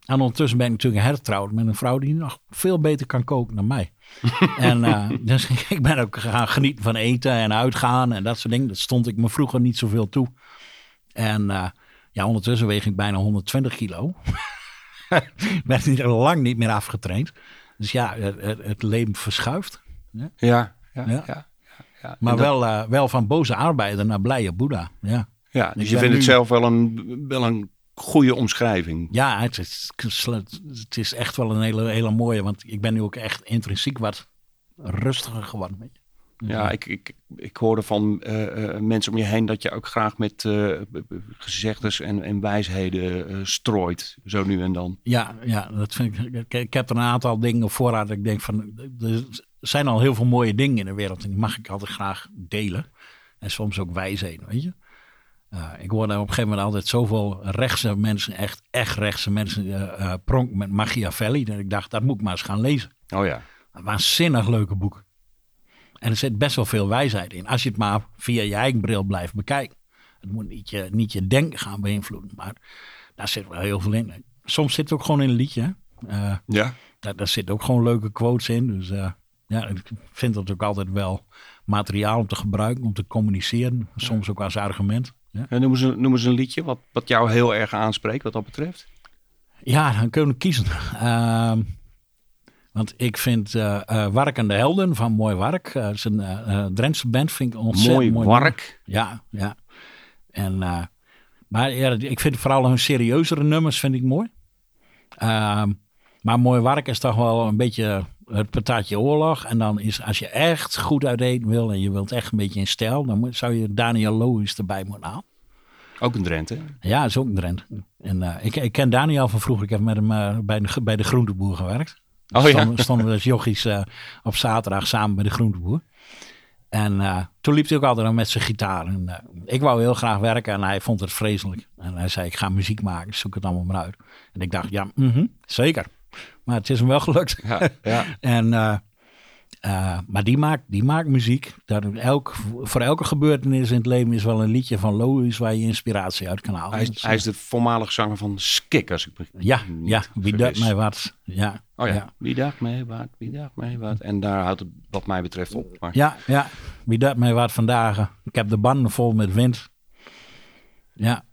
En ondertussen ben ik natuurlijk hertrouwd met een vrouw die nog veel beter kan koken dan mij. en uh, dus ik ben ook gaan genieten van eten en uitgaan en dat soort dingen. Dat stond ik me vroeger niet zoveel toe. En uh, ja, ondertussen weeg ik bijna 120 kilo. werd niet lang niet meer afgetraind. Dus ja, het, het leven verschuift. Ja, ja, ja. ja. ja, Maar wel, uh, wel van boze arbeider naar blije Boeddha. Ja, ja dus je vindt het zelf wel een, wel een goede omschrijving. Ja, het is, het is echt wel een hele, hele mooie. Want ik ben nu ook echt intrinsiek wat rustiger geworden. Ja, ik, ik, ik hoorde van uh, mensen om je heen dat je ook graag met uh, gezegdes en, en wijsheden strooit, zo nu en dan. Ja, ja dat vind ik, ik, heb er een aantal dingen op voorraad. Ik denk van, er zijn al heel veel mooie dingen in de wereld en die mag ik altijd graag delen. En soms ook wijsheden, weet je. ik hoorde op een gegeven moment altijd zoveel rechtse mensen, echt, echt rechtse mensen, pronk met Machiavelli. Dat ik dacht, dat moet ik maar eens gaan lezen. Oh ja. Een waanzinnig leuke boek. En er zit best wel veel wijsheid in. Als je het maar via je eigen bril blijft bekijken. Het moet niet je, niet je denken gaan beïnvloeden. Maar daar zit wel heel veel in. Soms zit het ook gewoon in een liedje. Uh, ja. Daar, daar zitten ook gewoon leuke quotes in. Dus uh, ja, ik vind dat ook altijd wel materiaal om te gebruiken, om te communiceren. Soms ook als argument. Ja. En noemen, ze, noemen ze een liedje wat, wat jou heel erg aanspreekt, wat dat betreft? Ja, dan kunnen we kiezen. Uh, want ik vind uh, uh, Wark en de Helden van Mooi Wark, uh, is een uh, Drentse band, vind ik ontzettend mooi. Mooi Wark? Ja, ja. En, maar ja, ik vind vooral hun serieuzere nummers vind ik mooi. Ehm, maar Mooi Wark is toch wel een beetje het patatje oorlog. En dan is, als je echt goed uit eten wil en je wilt echt een beetje in stijl, dan moet, zou je Daniel Loos erbij moeten halen. Ook een Drenthe? Ja, is ook een Drenthe. En ik, ik ken Daniel van vroeger. Ik heb met hem bij, de, bij de groenteboer gewerkt. Oh, stonden, ja? stonden we als jochies uh, op zaterdag samen bij de groenteboer. En uh, toen liep hij ook altijd met zijn gitaar. En, uh, ik wou heel graag werken en hij vond het vreselijk. En hij zei, ik ga muziek maken, zoek het allemaal maar uit. En ik dacht, ja, mm -hmm, zeker. Maar het is hem wel gelukt. Ja, ja. en uh, uh, maar die maakt, die maakt muziek. Daar elk, voor elke gebeurtenis in het leven is wel een liedje van Lois waar je inspiratie uit kan halen. Hij is, hij is de voormalige zanger van Skik, als ik Ja, ja wie dacht mij wat. Ja, oh ja. ja. wie dacht mij wat, wie dacht mij wat. En daar houdt het wat mij betreft op. Maar... Ja, ja, wie dacht mij wat vandaag. Ik heb de banden vol met wind. Ja,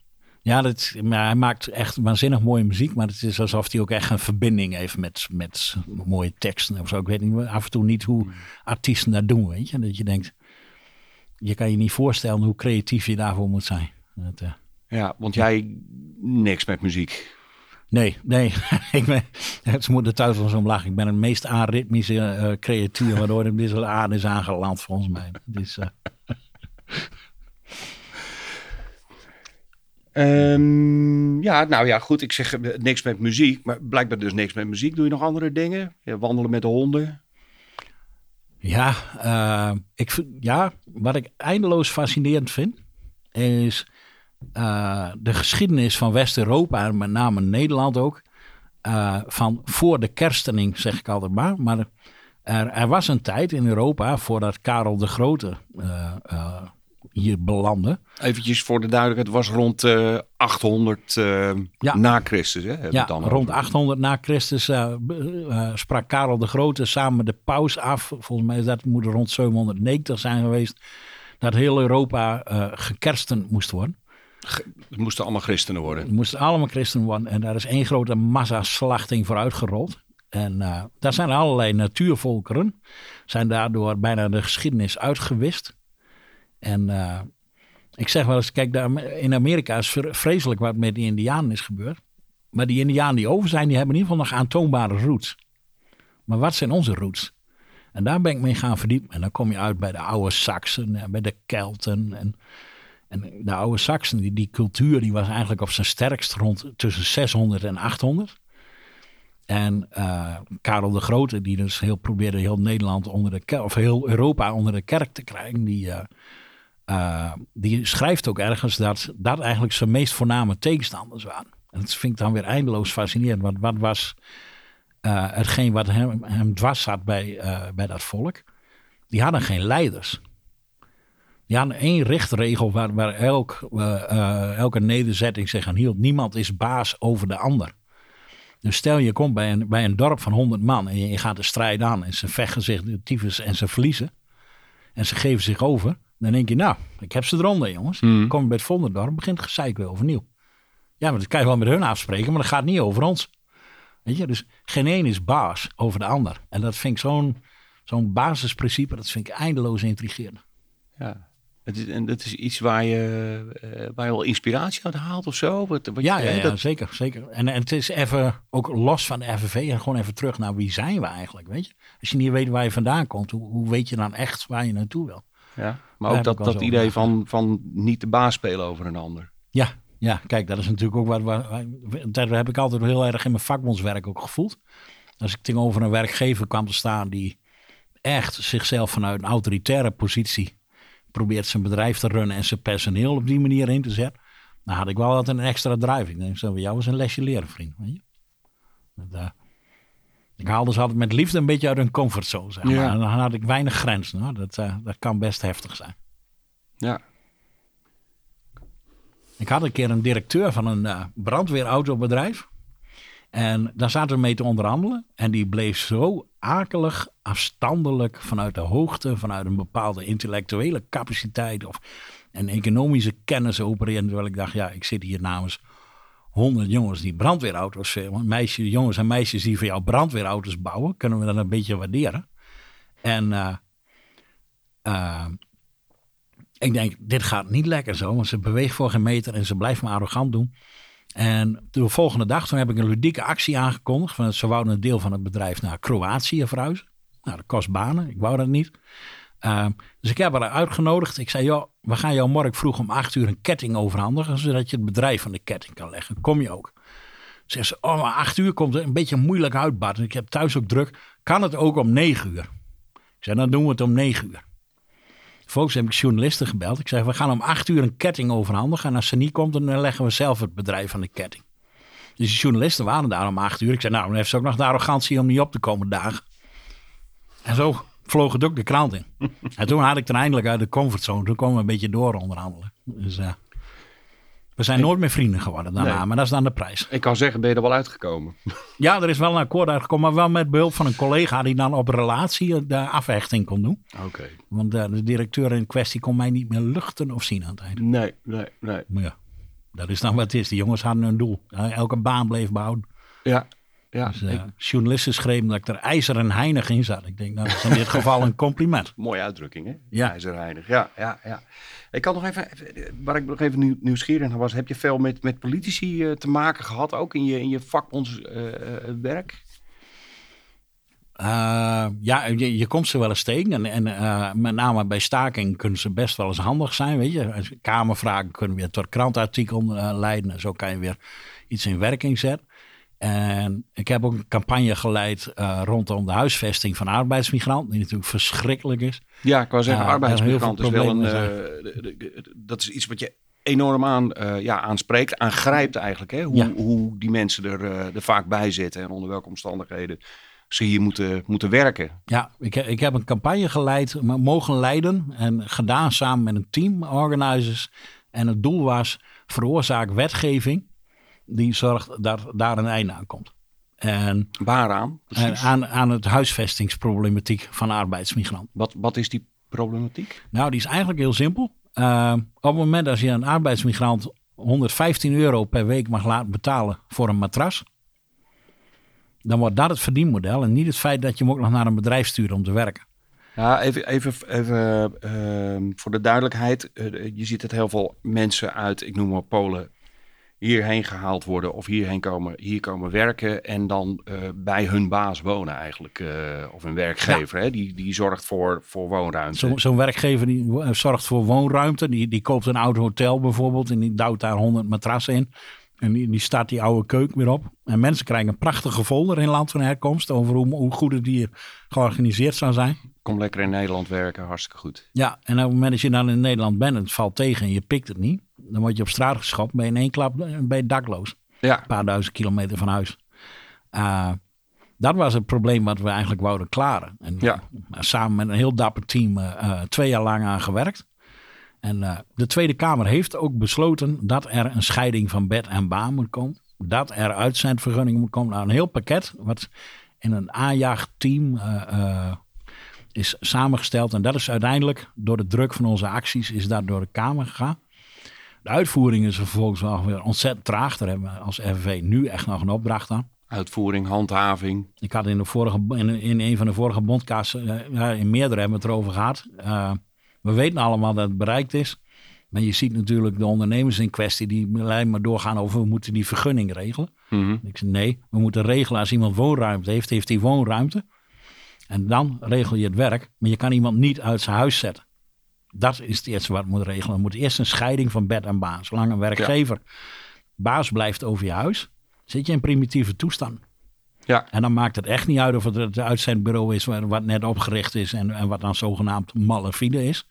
ja, dat, maar hij maakt echt waanzinnig mooie muziek. Maar het is alsof hij ook echt een verbinding heeft met, met mooie teksten of zo. Ik weet niet, af en toe niet hoe artiesten dat doen, weet je. Dat je denkt, je kan je niet voorstellen hoe creatief je daarvoor moet zijn. Dat, uh, ja, want jij niks met muziek. Nee, nee. ik ben, het moet de thuis van zo'n lach. Ik ben het meest aritmische uh, creatuur waardoor deze aarde is aangeland volgens mij. Dus, uh, Um, ja, nou ja, goed. Ik zeg eh, niks met muziek, maar blijkbaar dus niks met muziek. Doe je nog andere dingen? Wandelen met de honden? Ja, uh, ik, ja, wat ik eindeloos fascinerend vind, is uh, de geschiedenis van West-Europa en met name Nederland ook. Van voor de kerstening, zeg ik altijd maar. Maar er, er, was een tijd in Europa, voordat Karel de Grote hier belanden. Eventjes voor de duidelijkheid, het was rond uh, 800 uh, ja. na Christus. Hè, ja, dan rond 800 na Christus uh, sprak Karel de Grote samen met de paus af. Volgens mij is dat moet rond 790 zijn geweest. Dat heel Europa gekersten moest worden. Het moesten allemaal christenen worden. Het moesten allemaal christenen worden. En daar is één grote massaslachting voor uitgerold. En daar zijn allerlei natuurvolkeren. Zijn daardoor bijna de geschiedenis uitgewist. En uh, ik zeg wel eens, kijk, in Amerika is vreselijk wat met die Indianen is gebeurd. Maar die Indianen die over zijn, die hebben in ieder geval nog aantoonbare roots. Maar wat zijn onze roots? En daar ben ik mee gaan verdiepen. En dan kom je uit bij de oude Saksen en bij de Kelten. En, en de oude Saksen, die, die cultuur, die was eigenlijk op zijn sterkst rond tussen 600 en 800. En uh, Karel de Grote, die dus heel probeerde heel Nederland onder de of heel Europa onder de kerk te krijgen, die, uh, uh, die schrijft ook ergens dat dat eigenlijk zijn meest voorname tegenstanders waren. En dat vind ik dan weer eindeloos fascinerend. Want wat was uh, hetgeen wat hem, hem dwars zat bij, uh, bij dat volk? Die hadden geen leiders. Die hadden één richtregel waar, waar elk, elke nederzetting zich aan hield. Niemand is baas over de ander. Dus stel je komt bij een, bij een dorp van 100 man en je, je gaat de strijd aan en ze vechten zich de tyfus en ze verliezen. En ze geven zich over. Dan denk je, nou, ik heb ze eronder, jongens. Mm. Kom je bij het Vonderdorp, begint het gezeik weer overnieuw. Ja, maar dat kan je wel met hun afspreken, maar dat gaat niet over ons. Weet je, dus geen één is baas over de ander. En dat vind ik zo'n zo'n basisprincipe, dat vind ik eindeloos intrigerend. Ja, het is, en dat is iets waar je, uh, waar je wel inspiratie uit haalt of zo? Wat, wat ja, je, ja, ja dat... zeker. zeker. En, en het is even, ook los van de FNV, en gewoon even terug naar wie zijn we eigenlijk, weet je? Als je niet weet waar je vandaan komt, hoe, hoe weet je dan echt waar je naartoe wil? Ja, maar ook dat, dat idee van, van niet de baas spelen over een ander. Ja, ja, kijk, dat is natuurlijk ook wat, wat dat heb ik altijd heel erg in mijn vakbondswerk ook gevoeld. Als ik tegenover een werkgever kwam te staan die echt zichzelf vanuit een autoritaire positie probeert zijn bedrijf te runnen en zijn personeel op die manier in te zetten, dan had ik wel altijd een extra drive. Ik denk, zo, jou is een lesje leren, vriend. Weet je? Dat, uh, ik haalde ze altijd met liefde een beetje uit hun comfortzone. Zeg maar. En dan had ik weinig grenzen. Hoor. Dat, uh, dat kan best heftig zijn. Ja. Ik had een keer een directeur van een uh, brandweerautobedrijf. En daar zaten we mee te onderhandelen. En die bleef zo akelig afstandelijk vanuit de hoogte, vanuit een bepaalde intellectuele capaciteit of een economische kennis opereren. Terwijl ik dacht, ja, ik zit hier namens honderd jongens die brandweerauto's, eh, jongens en meisjes die voor jou brandweerauto's bouwen, kunnen we dat een beetje waarderen. En uh, uh, ik denk, dit gaat niet lekker zo, want ze beweegt voor geen meter en ze blijft maar arrogant doen. En de volgende dag toen heb ik een ludieke actie aangekondigd. Van, ze wouden een deel van het bedrijf naar Kroatië verhuizen. Nou, dat kost banen. Ik wou dat niet. Ehm, dus ik heb haar uitgenodigd. Ik zei, joh, we gaan jou morgen vroeg om acht uur een ketting overhandigen. Zodat je het bedrijf van de ketting kan leggen. Kom je ook? Zeg ze, oh, maar acht uur komt een beetje moeilijk uit, Bart. Ik heb thuis ook druk. Kan het ook om negen uur? Ik zei, dan doen we het om negen uur. Volgens heb ik journalisten gebeld. Ik zei, we gaan om acht uur een ketting overhandigen. En als ze niet komt, dan leggen we zelf het bedrijf van de ketting. Dus de journalisten waren daar om acht uur. Ik zei, nou, dan heeft ze ook nog de arrogantie om niet op te komen dagen. En zo vloog het ook de krant in. en toen had ik er eindelijk uit de comfortzone. Toen komen we een beetje door onderhandelen. Dus uh, we zijn nooit meer vrienden geworden daarna, maar dat is dan de prijs. Ik kan zeggen, ben je er wel uitgekomen? Ja, er is wel een akkoord uitgekomen, maar wel met behulp van een collega die dan op relatie de afhechting kon doen. Oké. Want uh, de directeur in kwestie kon mij niet meer luchten of zien aan het einde. Nee, nee, nee. Maar ja, dat is dan wat het is. Die jongens hadden hun doel. Elke baan bleef behouden. Ja, ja, dus, uh, journalisten schreven dat ik er ijzeren heinig in zat. Ik denk, nou, dat is in dit geval een compliment. Mooie uitdrukking, hè? Ja. IJzerheinig, ja, ja, ja. Ik had nog even, waar ik nog even nieuwsgierig naar was, heb je veel met, met politici uh, te maken gehad, ook in je, in je vakbondswerk? Uh, ja, je, je, komt ze wel eens tegen. En, en met name bij staking kunnen ze best wel eens handig zijn. Weet je, Kamervragen kunnen weer tot krantartikel leiden. En zo kan je weer iets in werking zetten. En ik heb ook een campagne geleid uh, rondom de huisvesting van arbeidsmigranten, die natuurlijk verschrikkelijk is. Ja, ik wou zeggen, uh, arbeidsmigrant is wel een. Uh, dat is iets wat je enorm aan, ja, aanspreekt, aangrijpt eigenlijk. Hè? Hoe, hoe die mensen er, er vaak bij zitten en onder welke omstandigheden ze hier moeten, moeten werken. Ja, ik, ik heb een campagne geleid, mogen leiden en gedaan samen met een team organizers. En het doel was veroorzaak wetgeving die zorgt dat daar een einde aan komt. En, Waaraan? En aan, aan het huisvestingsproblematiek van arbeidsmigranten. Wat, wat is die problematiek? Nou, die is eigenlijk heel simpel. Uh, op het moment dat je een arbeidsmigrant 115 euro per week mag laten betalen voor een matras, dan wordt dat het verdienmodel en niet het feit dat je hem ook nog naar een bedrijf stuurt om te werken. Ja, even, even, even uh, voor de duidelijkheid. Uh, je ziet het heel veel mensen uit, ik noem maar Polen, hierheen gehaald worden of hierheen komen, hier komen werken en dan uh, bij hun baas wonen eigenlijk. Uh, of een werkgever, hè? Die, die zorgt voor, voor woonruimte. Zo'n zo werkgever die eh, zorgt voor woonruimte. Die, die koopt een oud hotel bijvoorbeeld en die duwt daar honderd matrassen in. En die, die staat die oude keuken weer op. En mensen krijgen een prachtige folder in land van herkomst over hoe, hoe goed het hier georganiseerd zou zijn. Kom lekker in Nederland werken, hartstikke goed. Ja, en op het moment dat je dan in Nederland bent en het valt tegen en je pikt het niet, dan word je op straat geschopt, ben je in één klap ben je dakloos. Ja. Een paar duizend kilometer van huis. Uh, dat was het probleem wat we eigenlijk wouden klaren. En ja. uh, samen met een heel dapper team uh, twee jaar lang aan gewerkt. En de Tweede Kamer heeft ook besloten dat er een scheiding van bed en baan moet komen. Dat er uitzendvergunning moet komen. Nou, een heel pakket wat in een aanjaagteam is samengesteld. En dat is uiteindelijk door de druk van onze acties is dat door de Kamer gegaan. De uitvoering is vervolgens wel weer ontzettend traag. Daar hebben we als RVV nu echt nog een opdracht aan. Uitvoering, handhaving. Ik had in, de vorige, in, in een van de vorige bondkasten, uh, ja, in meerdere hebben we het erover gehad. Uh, we weten allemaal dat het bereikt is. Maar je ziet natuurlijk de ondernemers in kwestie die alleen maar doorgaan over we moeten die vergunning regelen. Mm -hmm. Ik zeg nee, we moeten regelen als iemand woonruimte heeft, heeft hij woonruimte. En dan regel je het werk, maar je kan iemand niet uit zijn huis zetten. Dat is het eerste wat moet regelen. Er moet eerst een scheiding van bed en baan. Zolang een werkgever ja. baas blijft over je huis, zit je in primitieve toestand. Ja. En dan maakt het echt niet uit of het het uitzendbureau is wat net opgericht is en, en wat dan zogenaamd malafide is.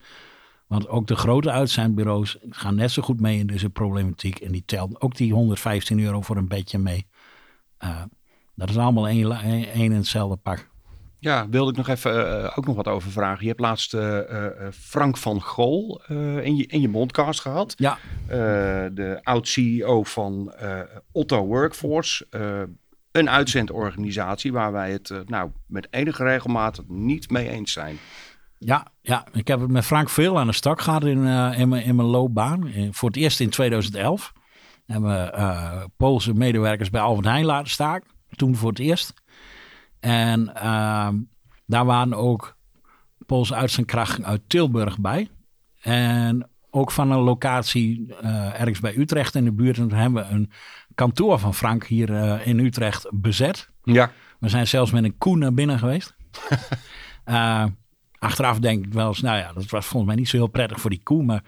Want ook de grote uitzendbureaus gaan net zo goed mee in deze problematiek. En die tellen ook die 115 euro voor een bedje mee. Uh, dat is allemaal één, één en hetzelfde pak. Ja, wilde ik nog even uh, ook nog wat over vragen. Je hebt laatst uh, uh, Frank van Gol in, je, in je mondcast gehad. Ja. de oud-CEO van Otto Workforce. een uitzendorganisatie waar wij het nou, met enige regelmaat niet mee eens zijn. Ja, ja, ik heb het met Frank veel aan de stok gehad in, in, mijn, in mijn loopbaan. voor het eerst in 2011 hebben we Poolse medewerkers bij Albert Heijn laten staken. Toen voor het eerst. En uh, daar waren ook Poolse uitzendkrachten uit Tilburg bij. En ook van een locatie uh, ergens bij Utrecht in de buurt. En toen hebben we een kantoor van Frank hier in Utrecht bezet. Ja. We zijn zelfs met een koe naar binnen geweest. achteraf denk ik wel eens, nou ja, dat was volgens mij niet zo heel prettig voor die koe. Maar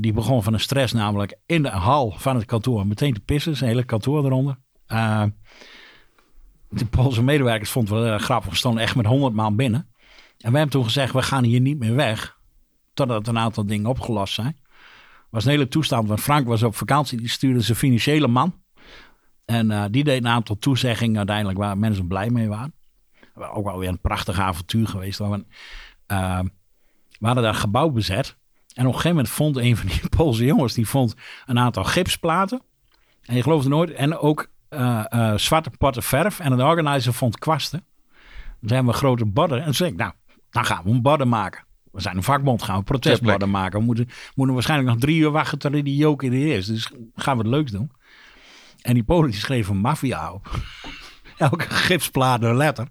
die begon van een stress namelijk in de hal van het kantoor meteen te pissen. Zijn hele kantoor eronder. De Poolse medewerkers vonden het wel grappig. We stonden echt met honderd man binnen. En we hebben toen gezegd, we gaan hier niet meer weg. Totdat een aantal dingen opgelost zijn. was een hele toestand, want Frank was op vakantie. Die stuurde zijn financiële man. En uh, die deed een aantal toezeggingen uiteindelijk waar mensen blij mee waren. Ook wel weer een prachtig avontuur geweest. We, uh, we hadden daar gebouw bezet. En op een gegeven moment vond een van die Poolse jongens... die vond een aantal gipsplaten. En je gelooft nooit. En ook uh, zwarte potten verf. En een organizer vond kwasten. Dan zijn we grote bodden. En toen zei ik, nou, dan gaan we een bodden maken. We zijn een vakbond, gaan we protestborden maken. We moeten, moeten waarschijnlijk nog drie uur wachten tot die joke in de is. Dus gaan we het leuks doen. En die Polen die schreven maffia op. Elke gipsplaat een letter.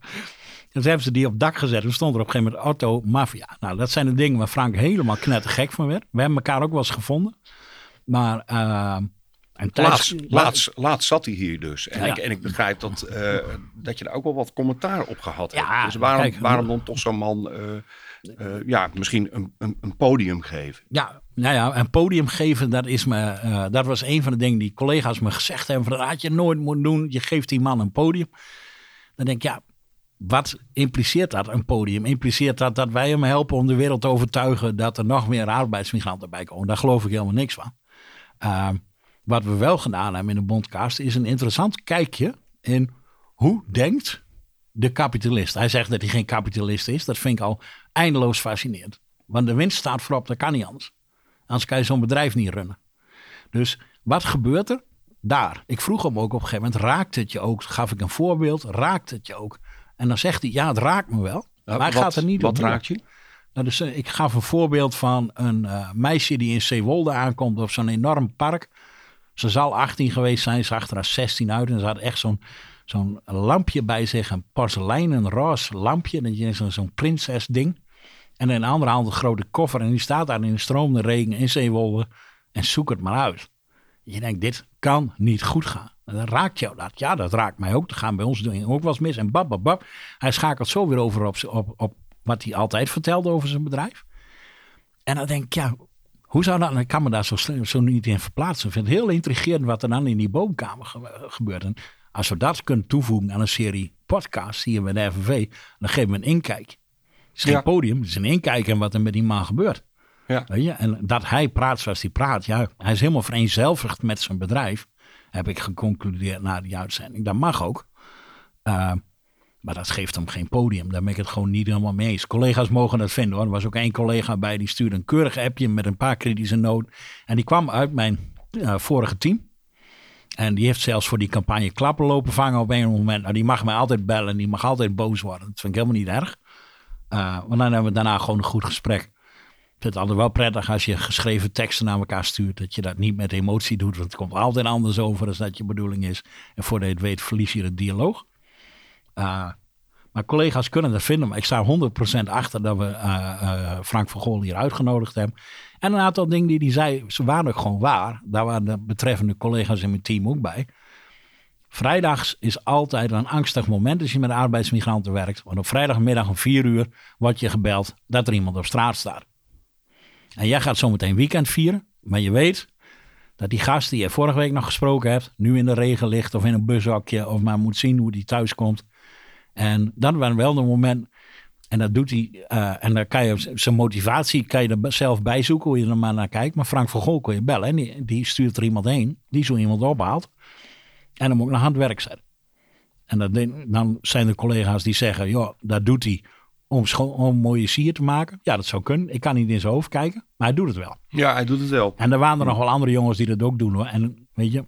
En toen hebben ze die op dak gezet. En stond er op een gegeven moment auto Mafia. Nou, dat zijn de dingen waar Frank helemaal knettergek van werd. We hebben elkaar ook wel eens gevonden. Maar uh, en laatst, laatst, laatst, zat hij hier dus. En, ik, en ik begrijp dat, uh, dat je er ook wel wat commentaar op gehad hebt. Dus waarom, waarom dan toch zo'n man uh, uh, ja, misschien een, een, een, podium geven? Ja, nou ja, een podium geven, dat, is me, dat was een van de dingen die collega's me gezegd hebben. Dat had je nooit moeten doen. Je geeft die man een podium. Dan denk ik, ja, wat impliceert dat, een podium? Impliceert dat dat wij hem helpen om de wereld te overtuigen dat er nog meer arbeidsmigranten bij komen? Daar geloof ik helemaal niks van. Wat we wel gedaan hebben in de Bondcast is een interessant kijkje in hoe denkt de kapitalist. Hij zegt dat hij geen kapitalist is. Dat vind ik al eindeloos fascinerend. Want de winst staat voorop, dat kan niet anders. Anders kan je zo'n bedrijf niet runnen. Dus wat gebeurt er daar? Ik vroeg hem ook op een gegeven moment, raakt het je ook? Gaf ik een voorbeeld, raakt het je ook? En dan zegt hij, ja, het raakt me wel. Maar hij gaat er niet wat raakt je? Nou, dus, uh, ik gaf een voorbeeld van een uh, meisje die in Zeewolde aankomt op zo'n enorm park. Ze zal 18 geweest zijn, ze zag er als 16 uit. En ze had echt zo'n zo'n lampje bij zich, een porseleinen roze lampje. Is zo'n prinses ding. En een andere hand een grote koffer. En die staat daar in de stromende regen in Zeewolde. En zoek het maar uit. Je denkt, dit kan niet goed gaan. Dan raakt jou dat. Ja, dat raakt mij ook. Dat gaan bij ons ook wel mis. En bab, bab, bab. Hij schakelt zo weer over op, op, op wat hij altijd vertelde over zijn bedrijf. En dan denk ik, ja, hoe zou dat, ik kan me daar zo, zo niet in verplaatsen. Ik vind het heel intrigerend wat er dan in die boomkamer gebeurt. En als we dat kunnen toevoegen aan een serie podcasts hier bij de FNV, dan geven we een inkijk. Het is geen podium, het is een inkijk in wat er met die man gebeurt. Ja. Weet je? En dat hij praat zoals hij praat, ja, hij is helemaal vereenzelvigd met zijn bedrijf, heb ik geconcludeerd na die uitzending. Dat mag ook. Uh, maar dat geeft hem geen podium. Daar ben ik het gewoon niet helemaal mee eens. Collega's mogen dat vinden hoor. Er was ook één collega bij die stuurde een keurig appje met een paar kritische noten. En die kwam uit mijn uh, vorige team. En die heeft zelfs voor die campagne klappen lopen vangen op een moment. Nou, die mag mij altijd bellen. Die mag altijd boos worden. Dat vind ik helemaal niet erg. Uh, want dan hebben we daarna gewoon een goed gesprek. Ik vind het altijd wel prettig als je geschreven teksten naar elkaar stuurt. Dat je dat niet met emotie doet. Want het komt altijd anders over als dat je bedoeling is. En voordat je het weet verlies je de dialoog. Uh, maar collega's kunnen dat vinden. Maar ik sta 100% achter dat we uh, uh, Frank van Gool hier uitgenodigd hebben. En een aantal dingen die hij zei, ze waren ook gewoon waar. Daar waren de betreffende collega's in mijn team ook bij. Vrijdags is altijd een angstig moment als je met arbeidsmigranten werkt. Want op vrijdagmiddag om vier uur wordt je gebeld dat er iemand op straat staat. En jij gaat zometeen weekend vieren. Maar je weet dat die gast die je vorige week nog gesproken hebt, nu in de regen ligt of in een bushokje of maar moet zien hoe die thuis komt. En dan was wel een moment, en dat doet hij, uh, en dan kan je zijn motivatie, kan je er zelf bij zoeken hoe je er maar naar kijkt. Maar Frank van Gol kon je bellen en die, die stuurt er iemand heen, die zo iemand ophaalt en hem ook naar handwerk werk zetten. En dat, dan zijn er collega's die zeggen, joh, dat doet hij om, om mooie sier te maken. Ja, dat zou kunnen. Ik kan niet in zijn hoofd kijken, maar hij doet het wel. Ja, hij doet het wel. En er waren er nog wel andere jongens die dat ook doen hoor. En weet je,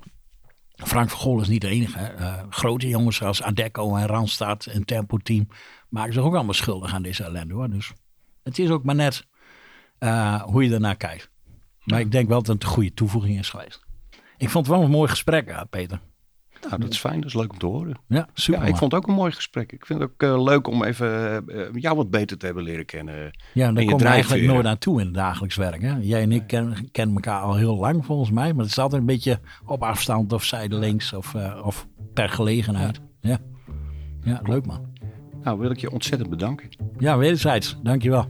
Frank van Gol is niet de enige. Uh, grote jongens zoals Adecco en Randstad en Tempo Team maken zich ook allemaal schuldig aan deze ellende hoor. Dus het is ook maar net uh, hoe je ernaar kijkt. Maar ik denk wel dat het een goede toevoeging is geweest. Ik vond het wel een mooi gesprek, uh, Peter. Nou, dat is fijn. Dat is leuk om te horen. Ja, super. ik vond het ook een mooi gesprek. Ik vind het ook uh, leuk om even uh, jou wat beter te hebben leren kennen. Ja, daar kom je eigenlijk nooit naartoe in het dagelijks werk. Hè? Jij en ik kennen ken elkaar al heel lang volgens mij. Maar het is altijd een beetje op afstand of zijdelings of, uh, of per gelegenheid. Ja. ja, leuk man. Nou, wil ik je ontzettend bedanken. Ja, wederzijds. Dankjewel.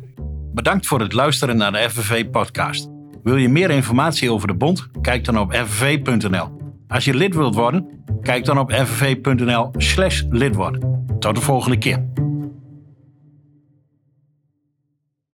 Bedankt voor het luisteren naar de FNV-podcast. Wil je meer informatie over de bond? Kijk dan op fnv.nl. Als je lid wilt worden, kijk dan op fnv.nl slash lid worden. Tot de volgende keer.